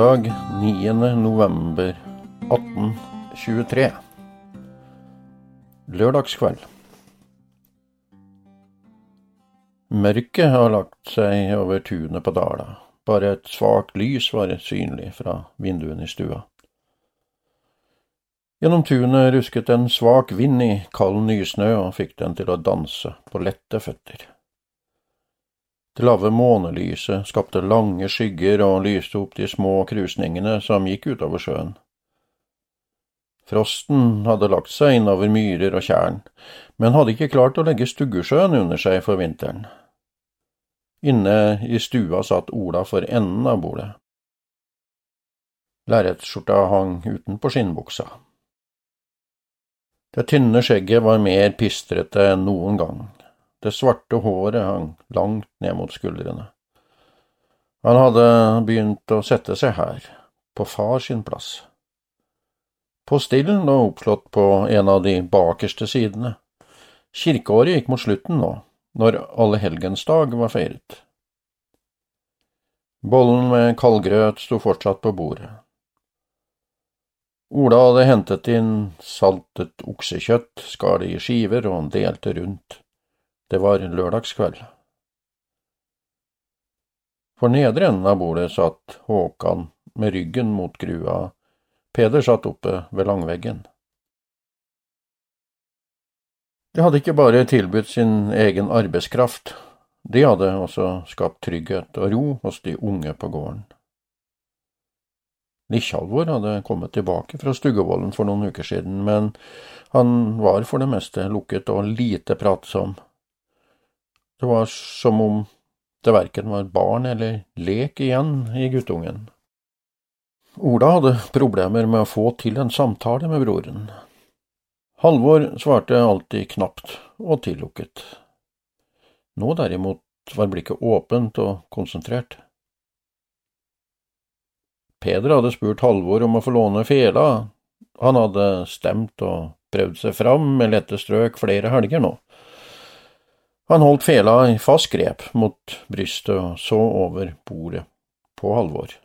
Lørdag 9. november 1823. Lørdagskveld. Mørket har lagt seg over tunet på Dala. Bare et svakt lys var synlig fra vinduene i stua. Gjennom tunet rusket en svak vind i kald nysnø og fikk den til å danse på lette føtter. Det lave månelyset skapte lange skygger og lyste opp de små krusningene som gikk utover sjøen. Frosten hadde lagt seg innover myrer og tjern, men hadde ikke klart å legge Stuggesjøen under seg for vinteren. Inne i stua satt Ola for enden av bordet. Lerretsskjorta hang utenpå skinnbuksa. Det tynne skjegget var mer pistrete enn noen gang. Det svarte håret hang langt ned mot skuldrene. Han hadde begynt å sette seg her, på far sin plass. Postillen lå oppslått på en av de bakerste sidene. Kirkeåret gikk mot slutten nå, når allehelgensdag var feiret. Bollen med kaldgrøt sto fortsatt på bordet. Ola hadde hentet inn saltet oksekjøtt, skar det i skiver og delte rundt. Det var lørdagskveld. For nedre enden av bordet satt Håkan med ryggen mot grua, Peder satt oppe ved langveggen. De hadde ikke bare tilbudt sin egen arbeidskraft, de hadde også skapt trygghet og ro hos de unge på gården. Nisjalvor hadde kommet tilbake fra Stuggevollen for noen uker siden, men han var for det meste lukket og lite pratsom. Det var som om det verken var barn eller lek igjen i guttungen. Ola hadde problemer med å få til en samtale med broren. Halvor svarte alltid knapt og tillukket. Nå derimot var blikket åpent og konsentrert. Peder hadde spurt Halvor om å få låne fela, han hadde stemt og prøvd seg fram med lette strøk flere helger nå. Han holdt fela i fast grep mot brystet og så over bordet på Halvor.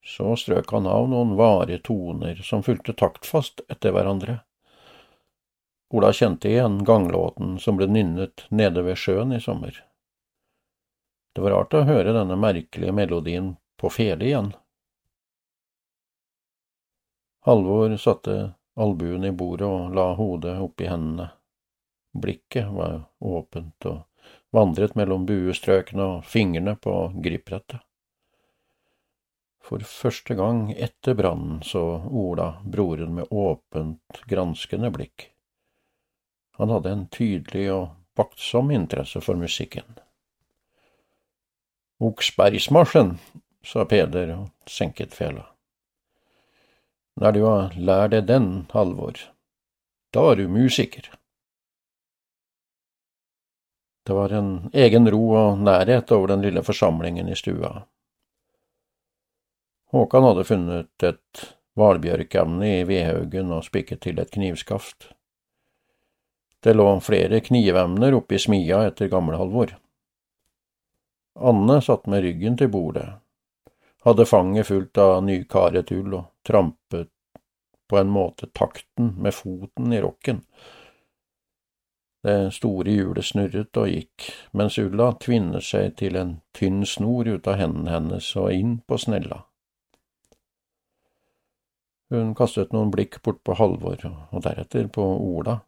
Så strøk han av noen vare toner som fulgte taktfast etter hverandre. Ola kjente igjen ganglåten som ble nynnet nede ved sjøen i sommer. Det var rart å høre denne merkelige melodien på fele igjen. Halvor satte albuen i bordet og la hodet oppi hendene. Blikket var åpent og vandret mellom buestrøkene og fingrene på gripbrettet. For første gang etter brannen så Ola broren med åpent, granskende blikk. Han hadde en tydelig og vaktsom interesse for musikken. Oksbergsmarsjen, sa Peder og senket fela. Når du har lært deg den, Halvor, da er du musiker. Det var en egen ro og nærhet over den lille forsamlingen i stua. Håkan hadde funnet et hvalbjørkemne i vedhaugen og spikket til et knivskaft. Det lå flere knivemner oppi smia etter Gamle-Halvor. Anne satt med ryggen til bordet, hadde fanget fullt av nykaret ull og trampet på en måte takten med foten i rokken det store hjulet snurret og gikk, mens ulla tvinnet seg til en tynn snor ut av hendene hennes og inn på snella. Hun kastet noen blikk bort på Halvor, og deretter på Ola,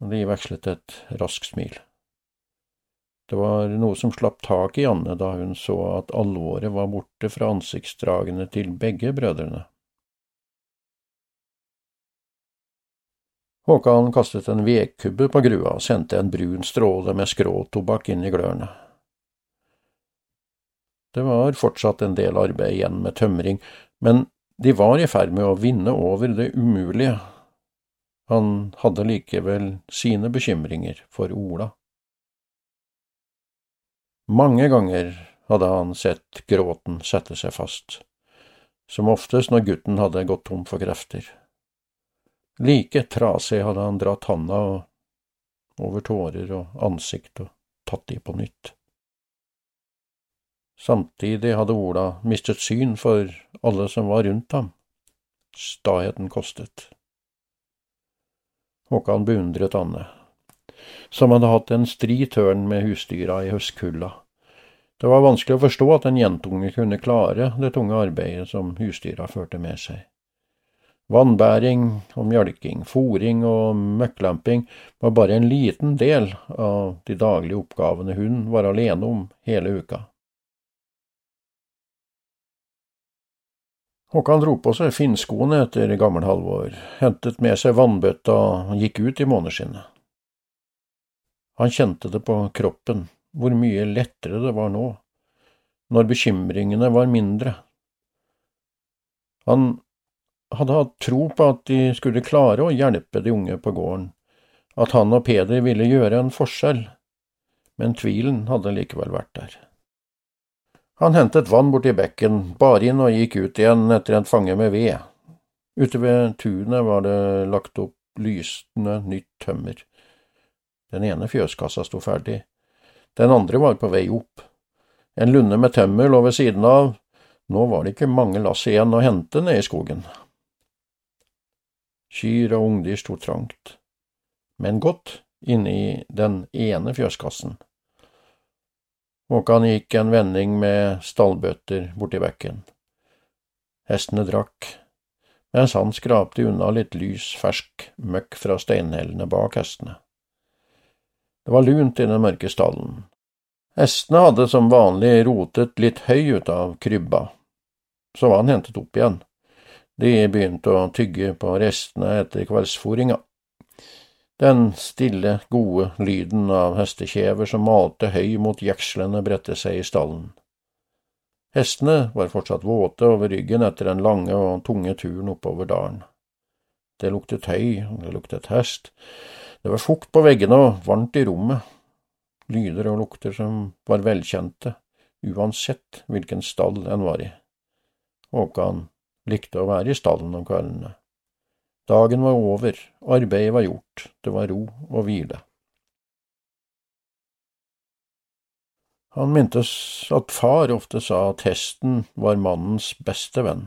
og de vekslet et raskt smil. Det var noe som slapp tak i Janne da hun så at alvoret var borte fra ansiktsdragene til begge brødrene. Håkan kastet en vedkubbe på grua og sendte en brun stråle med skråtobakk inn i glørne. Det var fortsatt en del arbeid igjen med tømring, men de var i ferd med å vinne over det umulige. Han hadde likevel sine bekymringer for Ola. Mange ganger hadde han sett gråten sette seg fast, som oftest når gutten hadde gått tom for krefter. Like trasig hadde han dratt handa over tårer og ansikt og tatt de på nytt. Samtidig hadde Ola mistet syn for alle som var rundt ham. Staheten kostet. Håkan beundret Anne, som hadde hatt en stri tørn med husdyra i høstkulda. Det var vanskelig å forstå at en jentunge kunne klare det tunge arbeidet som husdyra førte med seg. Vannbæring og mjølking, fòring og møkklamping var bare en liten del av de daglige oppgavene hun var alene om hele uka. Håkan dro på seg finnskoene etter Gammel-Halvor, hentet med seg vannbøtta og gikk ut i måneskinnet. Han kjente det på kroppen, hvor mye lettere det var nå, når bekymringene var mindre. Han hadde hatt tro på at de skulle klare å hjelpe de unge på gården, at han og Peder ville gjøre en forskjell, men tvilen hadde likevel vært der. Han hentet vann borti bekken, bar inn og gikk ut igjen etter en fange med ved. Ute ved tunet var det lagt opp lysende nytt tømmer. Den ene fjøskassa sto ferdig, den andre var på vei opp. En lunde med tømmer lå ved siden av, nå var det ikke mange lass igjen å hente nede i skogen. Kyr og ungdyr sto trangt, men godt inne i den ene fjøskassen. Håkan gikk en vending med stallbøtter borti bekken. Hestene drakk, mens han skrapte unna litt lys, fersk møkk fra steinhellene bak hestene. Det var lunt i den mørke stallen. Hestene hadde som vanlig rotet litt høy ut av krybba, så var han hentet opp igjen. De begynte å tygge på restene etter kveldsfòringa. Den stille, gode lyden av hestekjever som malte høy mot jekslene, bredte seg i stallen. Hestene var fortsatt våte over ryggen etter den lange og tunge turen oppover dalen. Det luktet høy, det luktet hest, det var fukt på veggene og varmt i rommet, lyder og lukter som var velkjente, uansett hvilken stall en var i. Håkan likte å være i stallen om kveldene. Dagen var over, arbeidet var gjort, det var ro og hvile. Han mintes at far ofte sa at hesten var mannens beste venn.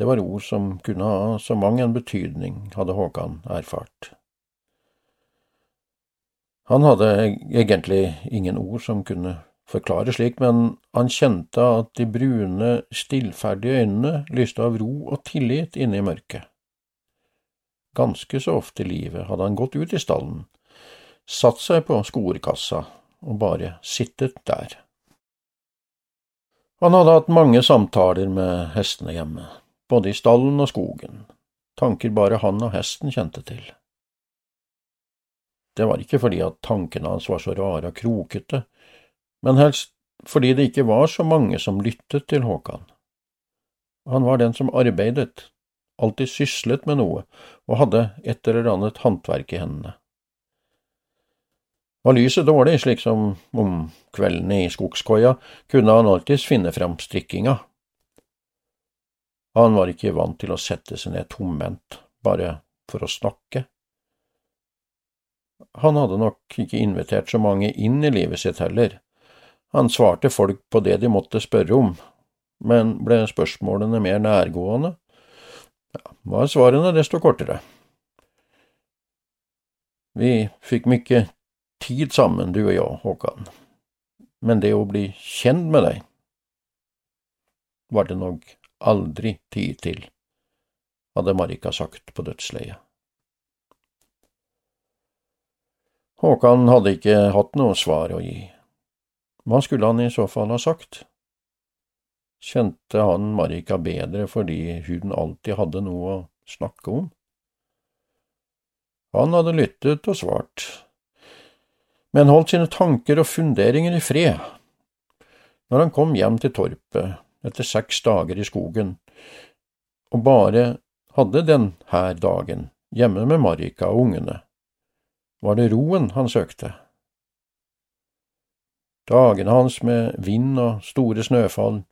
Det var ord som kunne ha så mang en betydning, hadde Håkan erfart. Han hadde egentlig ingen ord som kunne forklare slik, men han kjente at de brune, stillferdige øynene lyste av ro og tillit inne i mørket. Ganske så ofte i livet hadde han gått ut i stallen, satt seg på skorekassa og bare sittet der. Han hadde hatt mange samtaler med hestene hjemme, både i stallen og skogen, tanker bare han og hesten kjente til. Det var ikke fordi at tankene hans var så rare og krokete, men helst fordi det ikke var så mange som lyttet til Håkan. Han var den som arbeidet, alltid syslet med noe og hadde et eller annet håndverk i hendene. Var lyset dårlig, slik som om kveldene i skogskoia, kunne han alltids finne fram strikkinga. Han var ikke vant til å sette seg ned tomhendt, bare for å snakke. Han hadde nok ikke invitert så mange inn i livet sitt heller, han svarte folk på det de måtte spørre om, men ble spørsmålene mer nærgående, ja, var svarene desto kortere. Vi fikk mye tid sammen, du og jeg, Håkan, men det å bli kjent med deg var det nok aldri tid til, hadde Marika sagt på dødsleiet. Håkan hadde ikke hatt noe svar å gi. Hva skulle han i så fall ha sagt? Kjente han Marika bedre fordi hun alltid hadde noe å snakke om? Han hadde lyttet og svart, men holdt sine tanker og funderinger i fred. Når han kom hjem til torpet etter seks dager i skogen, og bare hadde den her dagen hjemme med Marika og ungene, var det roen han søkte. Dagene hans med vind og store snøfall,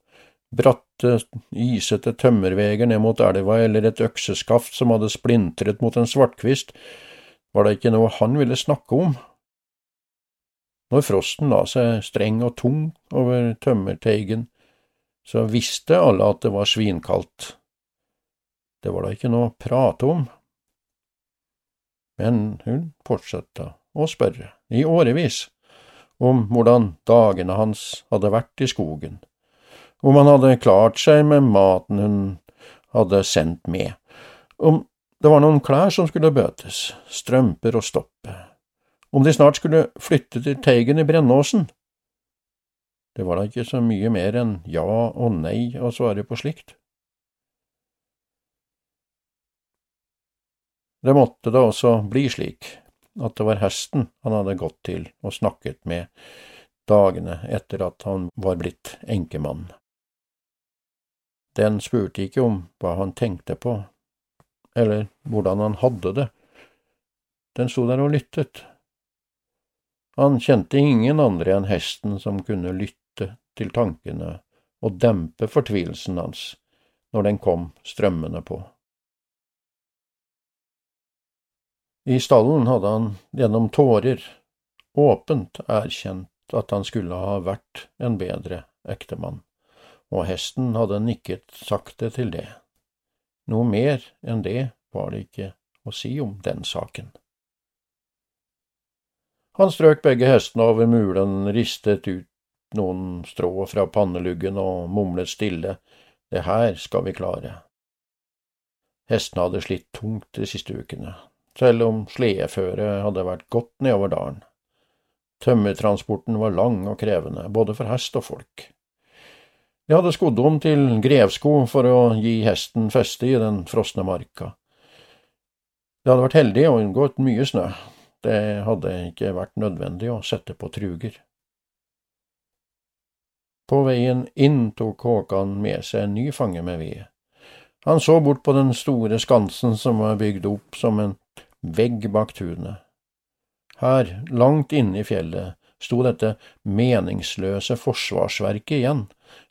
bratte, isete tømmerveger ned mot elva eller et økseskaft som hadde splintret mot en svartkvist, var det ikke noe han ville snakke om. Når frosten la seg streng og tung over tømmerteigen, så visste alle at det var svinkaldt. Det var da ikke noe å prate om. Men hun fortsatte å spørre, i årevis, om hvordan dagene hans hadde vært i skogen, om han hadde klart seg med maten hun hadde sendt med, om det var noen klær som skulle bøtes, strømper og stoppe, om de snart skulle flytte til Teigen i Brennåsen. Det var da ikke så mye mer enn ja og nei å svare på slikt. Det måtte da også bli slik at det var hesten han hadde gått til og snakket med dagene etter at han var blitt enkemann. Den spurte ikke om hva han tenkte på, eller hvordan han hadde det. Den sto der og lyttet. Han kjente ingen andre enn hesten som kunne lytte til tankene og dempe fortvilelsen hans når den kom strømmende på. I stallen hadde han gjennom tårer åpent erkjent at han skulle ha vært en bedre ektemann, og hesten hadde nikket sakte til det. Noe mer enn det var det ikke å si om den saken. Han strøk begge hestene over mulen, ristet ut noen strå fra panneluggen og mumlet stille, det her skal vi klare. Hestene hadde slitt tungt de siste ukene, selv om sledeføret hadde vært godt nedover dalen. Tømmertransporten var lang og krevende, både for hest og folk. De hadde skodd om til grevsko for å gi hesten feste i den frosne marka. De hadde vært heldige å unngått mye snø, det hadde ikke vært nødvendig å sette på truger. På veien inn tok Håkan med seg en ny fange med ved. Han så bort på den store skansen som var bygd opp som en vegg bak tunet. Her, langt inne i fjellet, sto dette meningsløse forsvarsverket igjen,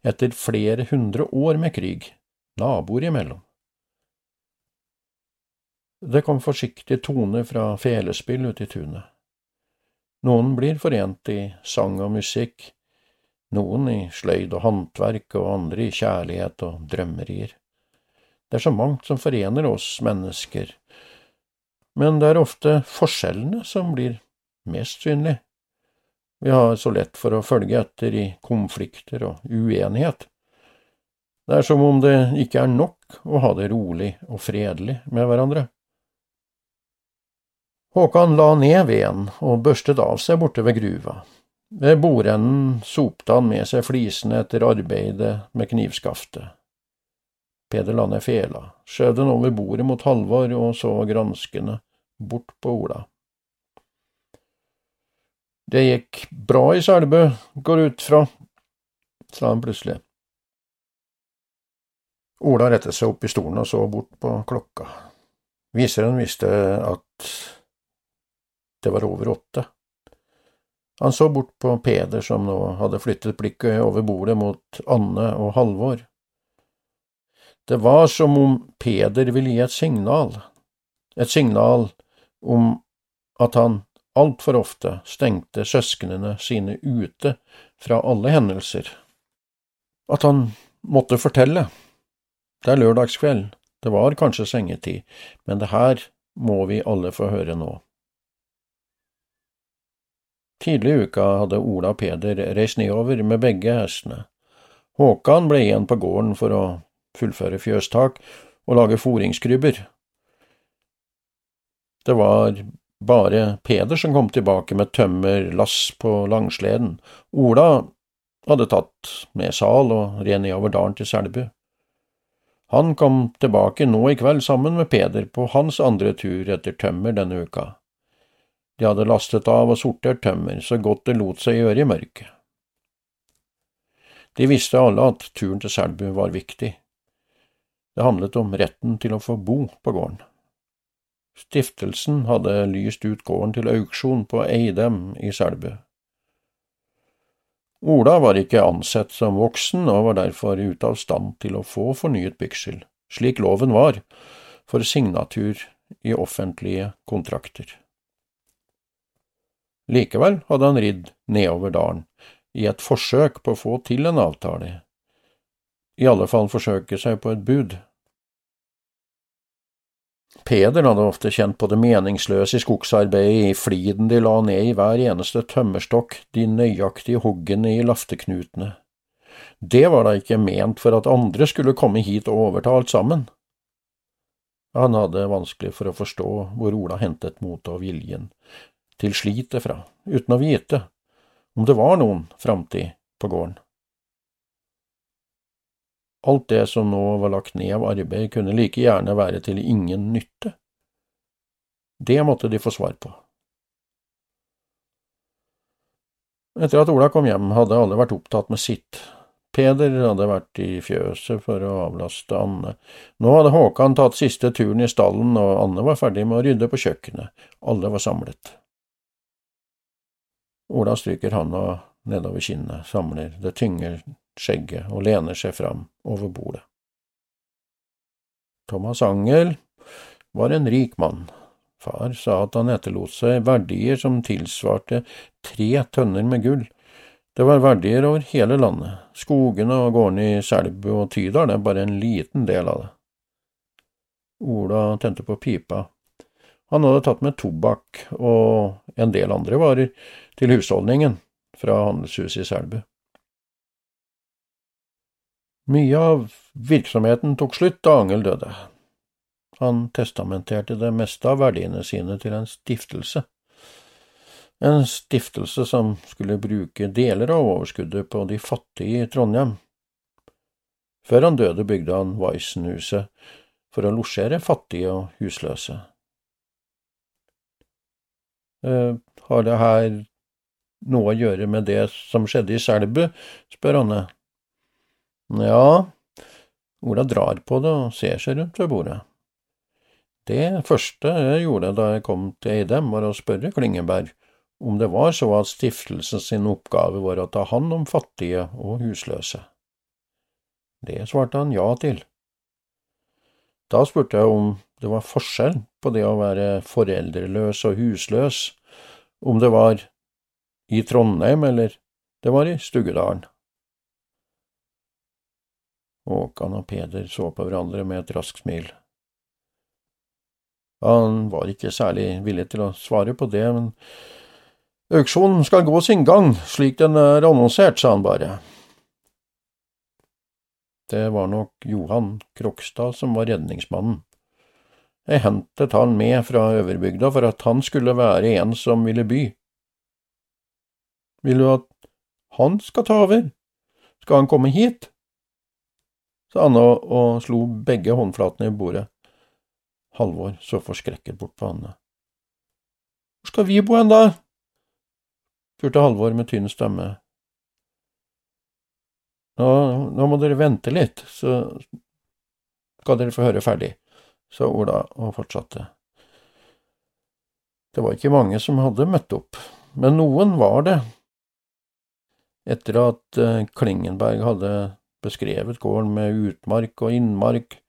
etter flere hundre år med krig, naboer imellom. Det kom forsiktige toner fra felespill ute i tunet. Noen blir forent i sang og musikk, noen i sløyd og håndverk og andre i kjærlighet og drømmerier. Det er så mangt som forener oss mennesker, men det er ofte forskjellene som blir mest synlige. Vi har så lett for å følge etter i konflikter og uenighet. Det er som om det ikke er nok å ha det rolig og fredelig med hverandre. Håkan la ned veden og børstet av seg borte ved gruva. Ved bordenden sopte han med seg flisene etter arbeidet med knivskaftet. Peder la ned fela, skjøv den over bordet mot Halvor og så granskende bort på Ola. Det gikk bra i Selbu, går ut fra, sa han plutselig. Ola rettet seg opp i stolen og så bort på klokka. Viseren visste at det var over åtte. Han så bort på Peder som nå hadde flyttet blikket over bordet mot Anne og Halvor. Det var som om Peder ville gi et signal, et signal om at han altfor ofte stengte søsknene sine ute fra alle hendelser. At han måtte fortelle. Det er lørdagskveld, det var kanskje sengetid, men det her må vi alle få høre nå. Tidlig i uka hadde Ola og Peder reist nedover med begge hestene. Håkan ble igjen på gården for å fullføre fjøstak og lage foringskrybber. Det var bare Peder som kom tilbake med tømmerlass på langsleden. Ola hadde tatt med sal og red nedover dalen til Selbu. Han kom tilbake nå i kveld sammen med Peder på hans andre tur etter tømmer denne uka. De hadde lastet av og sortert tømmer så godt det lot seg gjøre i mørket. De visste alle at turen til Selbu var viktig. Det handlet om retten til å få bo på gården. Stiftelsen hadde lyst ut gården til auksjon på Eidem i Selbu. Ola var ikke ansett som voksen og var derfor ute av stand til å få fornyet byksel, slik loven var, for signatur i offentlige kontrakter. Likevel hadde han ridd nedover dalen i et forsøk på å få til en avtale, i alle fall forsøke seg på et bud. Peder hadde ofte kjent på det meningsløse i skogsarbeidet, i fliden de la ned i hver eneste tømmerstokk, de nøyaktige huggene i lafteknutene. Det var da ikke ment for at andre skulle komme hit og overta alt sammen. Han hadde vanskelig for å forstå hvor Ola hentet motet og viljen til slitet fra, uten å vite om det var noen framtid på gården. Alt det som nå var lagt ned av arbeid, kunne like gjerne være til ingen nytte. Det måtte de få svar på. Etter at Ola kom hjem, hadde alle vært opptatt med sitt. Peder hadde vært i fjøset for å avlaste Anne. Nå hadde Håkan tatt siste turen i stallen, og Anne var ferdig med å rydde på kjøkkenet. Alle var samlet. Ola stryker handa nedover kinnet, samler det tynger skjegget og lener seg fram over bordet. Thomas Angel var en rik mann. Far sa at han etterlot seg verdier som tilsvarte tre tønner med gull. Det var verdier over hele landet, skogene og gårdene i Selbu og Tydal er bare en liten del av det. Ola tente på pipa. Han hadde tatt med tobakk og en del andre varer til husholdningen fra handelshuset i Selbu. Mye av virksomheten tok slutt da Angel døde. Han testamenterte det meste av verdiene sine til en stiftelse. En stiftelse som skulle bruke deler av overskuddet på de fattige i Trondheim. Før han døde, bygde han Weissenhuset for å losjere fattige og husløse. Eh, har det her noe å gjøre med det som skjedde i Selbu, spør Anne. Ja, Ola drar på det og ser seg rundt ved bordet. Det første jeg gjorde da jeg kom til Eidem, var å spørre Klingeberg om det var så at stiftelsen sin oppgave var å ta hand om fattige og husløse. Det svarte han ja til. Da spurte jeg om det var forskjell på det å være foreldreløs og husløs, om det var i Trondheim eller det var i Stuggedalen. Håkan og Peder så på hverandre med et raskt smil. Han var ikke særlig villig til å svare på det, men auksjonen skal gå sin gang, slik den er annonsert, sa han bare. Det var nok Johan Krokstad som var redningsmannen. Jeg hentet han med fra Øverbygda for at han skulle være en som ville by. Vil du at han skal ta over? Skal han komme hit? Sa Anne og, slo begge håndflatene i bordet. Halvor så forskrekket bort på Anne. Hvor skal vi bo hen, da? spurte Halvor med tynn stemme. Nå, nå, må dere vente litt, så skal dere få høre ferdig, sa Ola og fortsatte. Det var ikke mange som hadde møtt opp, men noen var det. Etter at eh, Klingenberg hadde beskrevet gården med utmark og innmark,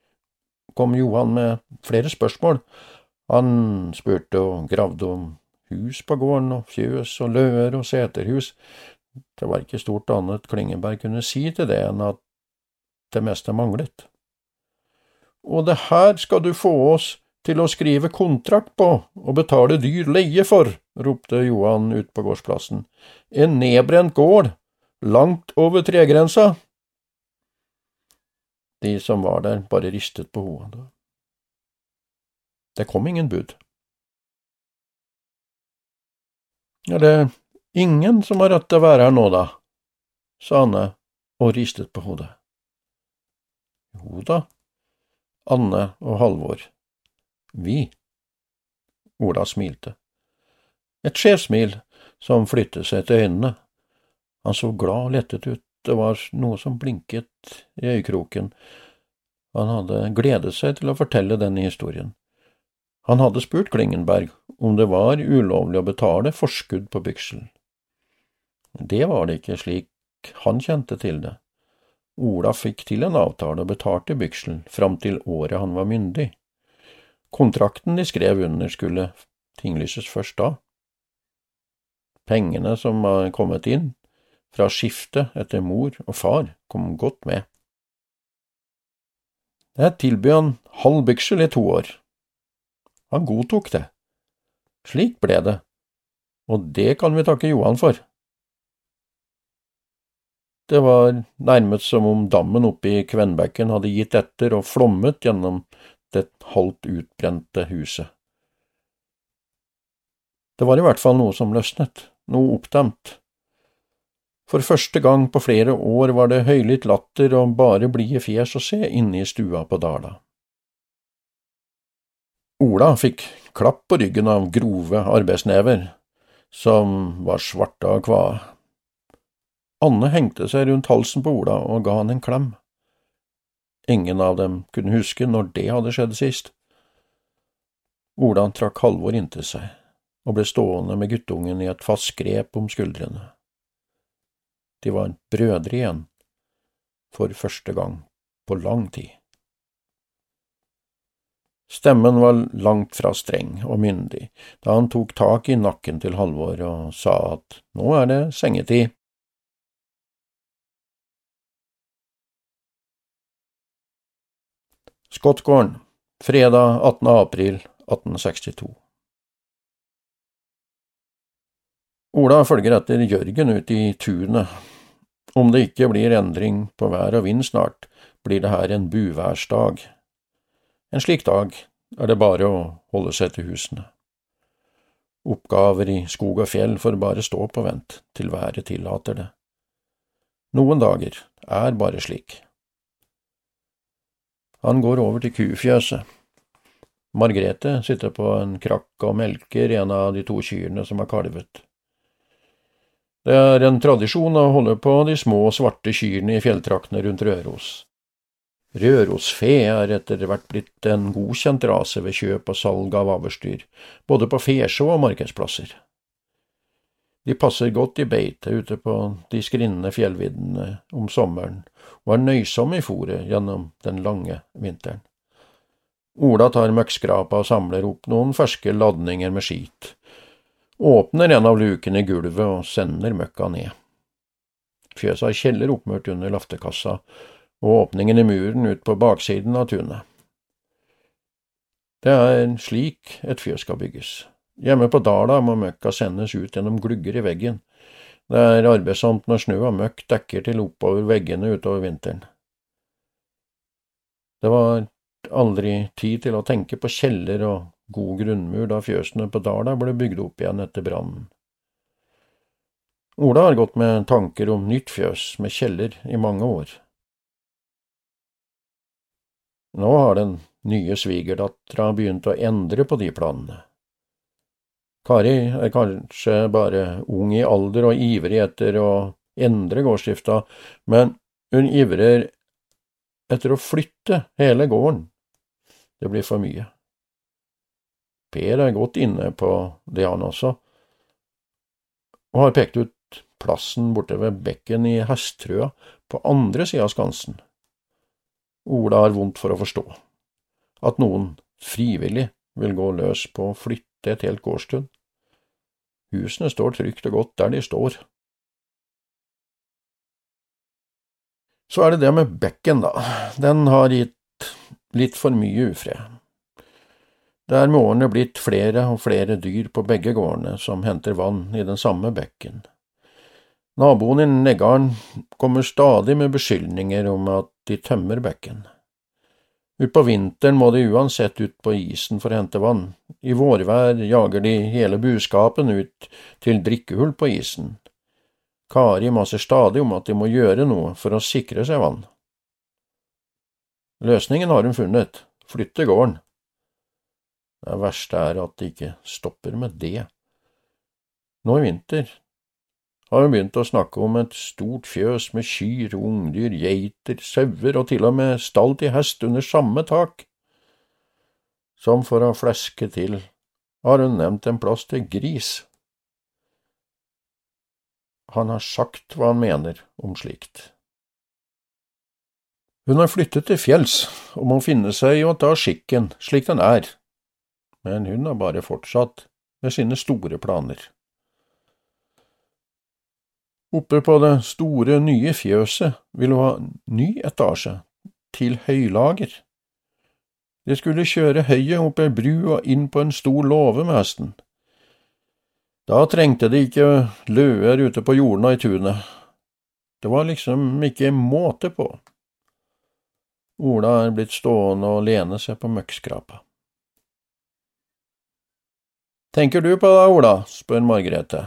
kom Johan med flere spørsmål. Han spurte og gravde om hus på gården, og fjøs og løer og seterhus. Det var ikke stort annet Klingeberg kunne si til det enn at det meste manglet. Og det her skal du få oss til å skrive kontrakt på og betale dyr leie for, ropte Johan ut på gårdsplassen. En nedbrent gård, langt over tregrensa. De som var der, bare ristet på hodet. Det kom ingen bud. Er det ingen som har rett til å være her nå, da? sa Anne og ristet på hodet. Jo da, Anne og Halvor. Vi. Ola smilte. Et skjevsmil som flyttet seg til øynene. Han så glad og lettet ut, det var noe som blinket i øyekroken. Han hadde gledet seg til å fortelle denne historien. Han hadde spurt Klingenberg om det var ulovlig å betale forskudd på byksel. Det var det ikke slik han kjente til det. Ola fikk til en avtale og betalte bykselen fram til året han var myndig. Kontrakten de skrev under skulle tinglyses først da. Pengene som var kommet inn fra skiftet etter mor og far, kom godt med. Jeg tilbød han halv byksel i to år. Han godtok det. Slik ble det, og det kan vi takke Johan for. Det var nærmest som om dammen oppe i Kvenbekken hadde gitt etter og flommet gjennom det halvt utbrente huset. Det var i hvert fall noe som løsnet, noe oppdemt. For første gang på flere år var det høylytt latter og bare blide fjes å se inne i stua på Dala. Ola fikk klapp på ryggen av grove arbeidsnever, som var svarte av kvae. Anne hengte seg rundt halsen på Ola og ga han en klem. Ingen av dem kunne huske når det hadde skjedd sist. Ola trakk Halvor inntil seg og ble stående med guttungen i et fast grep om skuldrene. De var brødre igjen, for første gang på lang tid. Stemmen var langt fra streng og myndig da han tok tak i nakken til Halvor og sa at nå er det sengetid. Skottgården, fredag 18. april 1862. Ola følger etter Jørgen ut i tunet. Om det ikke blir endring på vær og vind snart, blir det her en buværsdag. En slik dag er det bare å holde seg til husene. Oppgaver i skog og fjell får bare stå på vent til været tillater det. Noen dager er bare slik. Han går over til kufjøset. Margrethe sitter på en krakk og melker en av de to kyrne som har kalvet. Det er en tradisjon å holde på de små, svarte kyrne i fjelltraktene rundt Røros. Rørosfe er etter hvert blitt en godkjent rase ved kjøp og salg av avlsdyr, både på fesjå og markedsplasser. De passer godt i beite ute på de skrinnende fjellviddene om sommeren, og er nøysomme i fòret gjennom den lange vinteren. Ola tar møkkskrapa og samler opp noen ferske ladninger med skit, åpner en av lukene i gulvet og sender møkka ned. Fjøset har kjeller oppmørt under laftekassa, og åpningen i muren ut på baksiden av tunet. Det er slik et fjøs skal bygges. Hjemme på Dala må møkka sendes ut gjennom glugger i veggen. Det er arbeidsomt når snø og møkk dekker til oppover veggene utover vinteren. Det var aldri tid til å tenke på kjeller og god grunnmur da fjøsene på Dala ble bygd opp igjen etter brannen. Ola har gått med tanker om nytt fjøs med kjeller i mange år. Nå har den nye svigerdattera begynt å endre på de planene. Kari er kanskje bare ung i alder og ivrig etter å endre gårdsdrifta, men hun ivrer etter å flytte hele gården. Det blir for mye. Per er godt inne på det, han også, og har pekt ut plassen borte ved bekken i Hesttrøa på andre sida av skansen. Ola har vondt for å forstå at noen frivillig vil gå løs på å flytte et helt gårdstun. Husene står trygt og godt der de står. Så er det det med bekken, da. Den har gitt litt for mye ufred. Det er med årene blitt flere og flere dyr på begge gårdene som henter vann i den samme bekken. Naboen i Neggarden kommer stadig med beskyldninger om at de tømmer bekken. Utpå vinteren må de uansett ut på isen for å hente vann. I vårvær jager de hele buskapen ut til drikkehull på isen. Kari maser stadig om at de må gjøre noe for å sikre seg vann. Løsningen har hun funnet, flytte gården. Det verste er at det ikke stopper med det. Nå i vinter har hun begynt å snakke om et stort fjøs med kyr, ungdyr, geiter, sauer og til og med stall til hest under samme tak. Som for å fleske til har hun nevnt en plass til gris. Han har sagt hva han mener om slikt. Hun har flyttet til fjells og må finne seg i å ta skikken slik den er, men hun har bare fortsatt med sine store planer. Oppe på det store, nye fjøset vil hun ha ny etasje, til høylager. De skulle kjøre høyet opp ei bru og inn på en stor låve med hesten. Da trengte de ikke løer ute på jordene i tunet. Det var liksom ikke måte på. Ola er blitt stående og lene seg på møkkskrapa. Tenker du på det, Ola? spør Margrethe.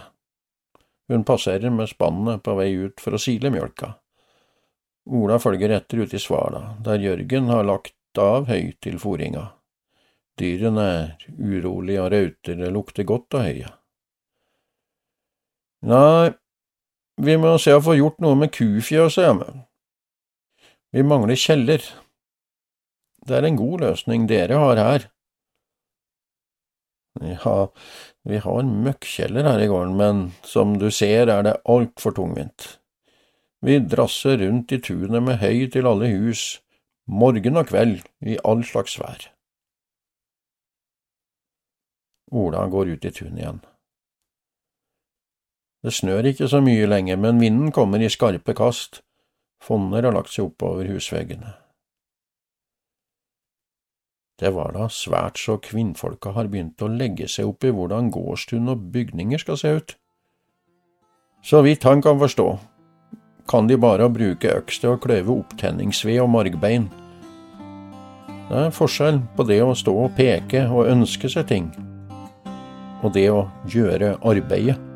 Hun passerer med spannet på vei ut for å sile mjølka. Ola følger etter ut i Svala, der Jørgen har lagt av høy til fòringa. Dyrene er urolige og rauter, det lukter godt av høyet. Nei, vi må se å få gjort noe med kufjøset hjemme. Vi mangler kjeller. Det er en god løsning dere har her. Ja, vi har en møkkjeller her i gården, men som du ser er det altfor tungvint. Vi drasser rundt i tunet med høy til alle hus, morgen og kveld, i all slags vær. Ola går ut i tunet igjen. Det snør ikke så mye lenger, men vinden kommer i skarpe kast. Fonner har lagt seg oppover husveggene. Det var da svært så kvinnfolka har begynt å legge seg opp i hvordan gårdstun og bygninger skal se ut. Så vidt han kan forstå, kan de bare bruke øks til å kløyve opptenningsved og margbein. Det er forskjell på det å stå og peke og ønske seg ting, og det å gjøre arbeidet.